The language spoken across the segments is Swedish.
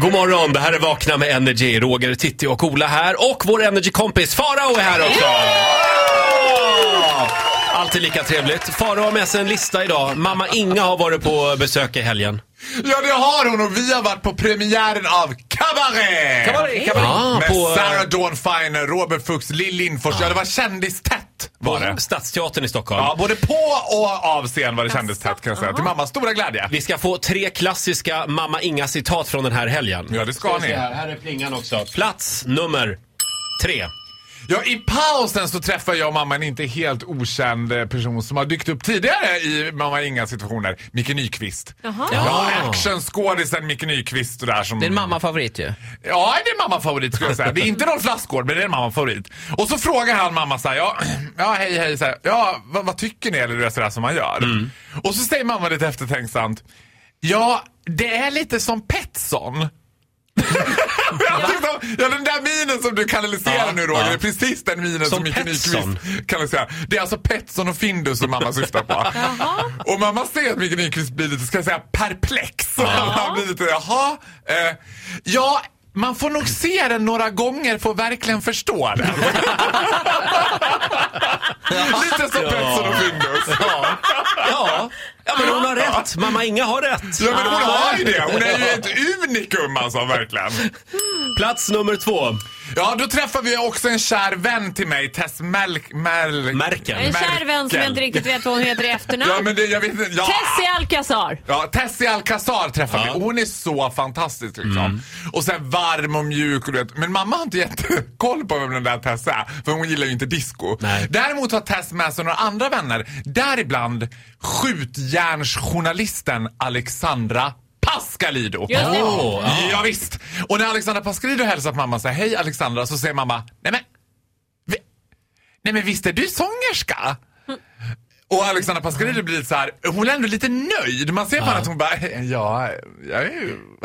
God morgon, det här är Vakna med Energy. Roger, Titti och Ola här. Och vår Energy-kompis Farao är här också. Alltid lika trevligt. Farao har med sig en lista idag. Mamma Inga har varit på besök i helgen. Ja, det har hon och vi har varit på premiären av Cabaret! Cabaret, cabaret. Ah, Med på, Sarah Dawn Finer, Robert Fuchs, Lill Lindfors. Ja, det var kändistätt var det. Stadsteatern i Stockholm. Ja, både på och av scen var det kändistätt kan jag säga. Till mammas stora glädje. Vi ska få tre klassiska Mamma Inga-citat från den här helgen. Ja, det ska vi ni. Här. här är plingan också. Plats nummer tre. Ja, i pausen så träffar jag och mamma en inte helt okänd eh, person som har dykt upp tidigare i Mamma Inga situationer. Micke Nyqvist. Jaha. Ja, actionskådisen Micke Nyqvist och där som... Det är en mammafavorit ju. Ja, det är mamma-favorit skulle jag säga. Det är inte Rolf Lassgård, men det är en mamma-favorit. Och så frågar han mamma så här, ja, ja hej hej, så här, ja, vad, vad tycker ni? Eller sådär som man gör. Mm. Och så säger mamma lite eftertänksamt, ja, det är lite som Petson. ja, den där minen som du kanaliserar Ja, nu Roger, ja. det är precis den minen som, Som Micke. Nyqvist kanaliserar. Det är alltså Petson och Findus som mamma syftar på. och mamma ser att Micke Nyqvist blir lite, ska jag säga, perplex. Han blir lite, jaha, eh, ja, man får nog se den några gånger för att verkligen förstå den. lite som Petson och Findus. Ja. ja. Ja, men hon har rätt. Mamma Inga har rätt. Ja men hon har ju det. Hon är ju ett unikum alltså verkligen. Plats nummer två. Ja, då träffar vi också en kär vän till mig, Tess Melk... Mel, Merkel. En kär vän som jag inte riktigt vet vad hon heter i efternamn. Ja, men det, jag vet inte. Ja. Tessie Alcazar. Ja, Tessie Alcazar träffar Ja. vi. Hon är så fantastisk liksom. Och sen varm och mjuk och du vet. Men mamma har inte jättekoll på vem den där Tess är. För hon gillar ju inte disco. Nej. Däremot har Tess med sig några andra vänner. Däribland skjutjärnsjournalisten Alexandra Pascalido. Just det. Åh, ja. Ja, visst. Och när Alexandra Pascalido hälsar på mamma och säger hej Alexandra så säger mamma nej men, vi, nej men visst är du sångerska? Och Alexandra Pascalido blir så här, hon är ändå lite nöjd. Man ser på henne att hon bara, ja, jag är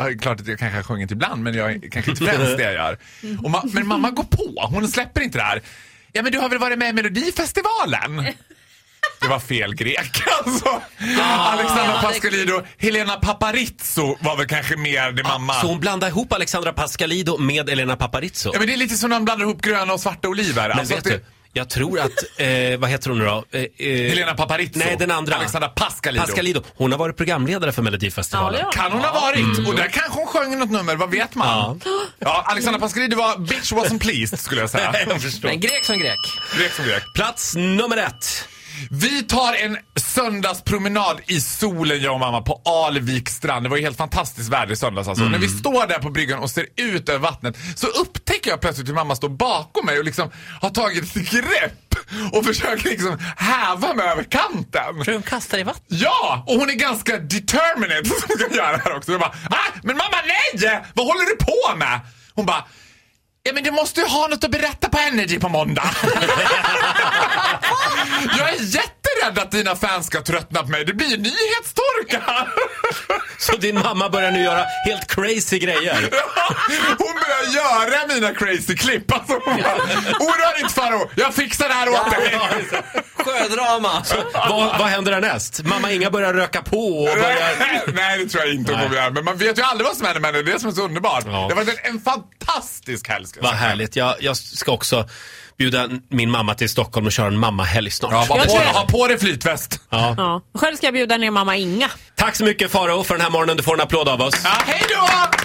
ju, klart att jag kanske har sjungit ibland men jag är kanske inte främst det jag gör. Ma- men mamma går på, hon släpper inte det här. Ja men du har väl varit med i Melodifestivalen? Det var fel grek alltså. Alexandra Pascalido, Helena Paparizou var väl kanske mer det mamma. Så hon blandar ihop Alexandra Pascalido med Elena Paparizou. Ja men det är lite som när man blandar ihop gröna och svarta oliver. Men Alltså vet att det, du, jag tror att, eh, vad heter hon nu då? Eh, eh, Helena Paparizou. Nej, den andra. Alexandra Pascalido. Pascalido. Hon har varit programledare för Melodifestivalen. Ja, Kan hon ha varit? Och där kanske hon sjöng något nummer, vad vet man? Ja, Alexandra Pascalido var bitch wasn't pleased skulle jag säga. jag förstår. Men grek som grek. Grek som grek. Plats nummer ett. Vi tar en söndagspromenad i solen jag och mamma på Alvik strand. Det var ju helt fantastiskt väder i söndags alltså. När vi står där på bryggan och ser ut över vattnet så upptäcker jag plötsligt hur mamma står bakom mig och liksom har tagit ett grepp och försöker liksom häva mig över kanten. Tror du hon kastar i vatten? Ja! Och hon är ganska determined som ska göra det här också. Jag bara, ah, men mamma nej! Vad håller du på med? Hon bara, ja men du måste ju ha något att berätta på Energy på måndag. jag är jätterädd att dina fans ska tröttna på mig. Det blir nyhetstorka. Så din mamma börjar nu göra helt crazy grejer. hon börjar göra mina crazy klipp. Alltså, hon bara, oroa dig inte Faro, jag fixar det här åt dig. Sjödrama! vad, vad händer härnäst? Mamma Inga börjar röka på och börjar... Nej, det tror jag inte hon kommer göra. Men man vet ju aldrig vad som händer med henne. Det är det som är så underbart. Ja. Det har varit en, en fantastisk helg. ska jag Vad härligt. Jag, jag ska också bjuda min mamma till Stockholm och köra en mammahelg snart. Ja, ha, Jag på, jag- ha på dig flytväst. Ja. Ja. Själv ska jag bjuda ner mamma Inga. Tack så mycket Faro för den här morgonen. Du får en applåd av oss. Ja, hej då!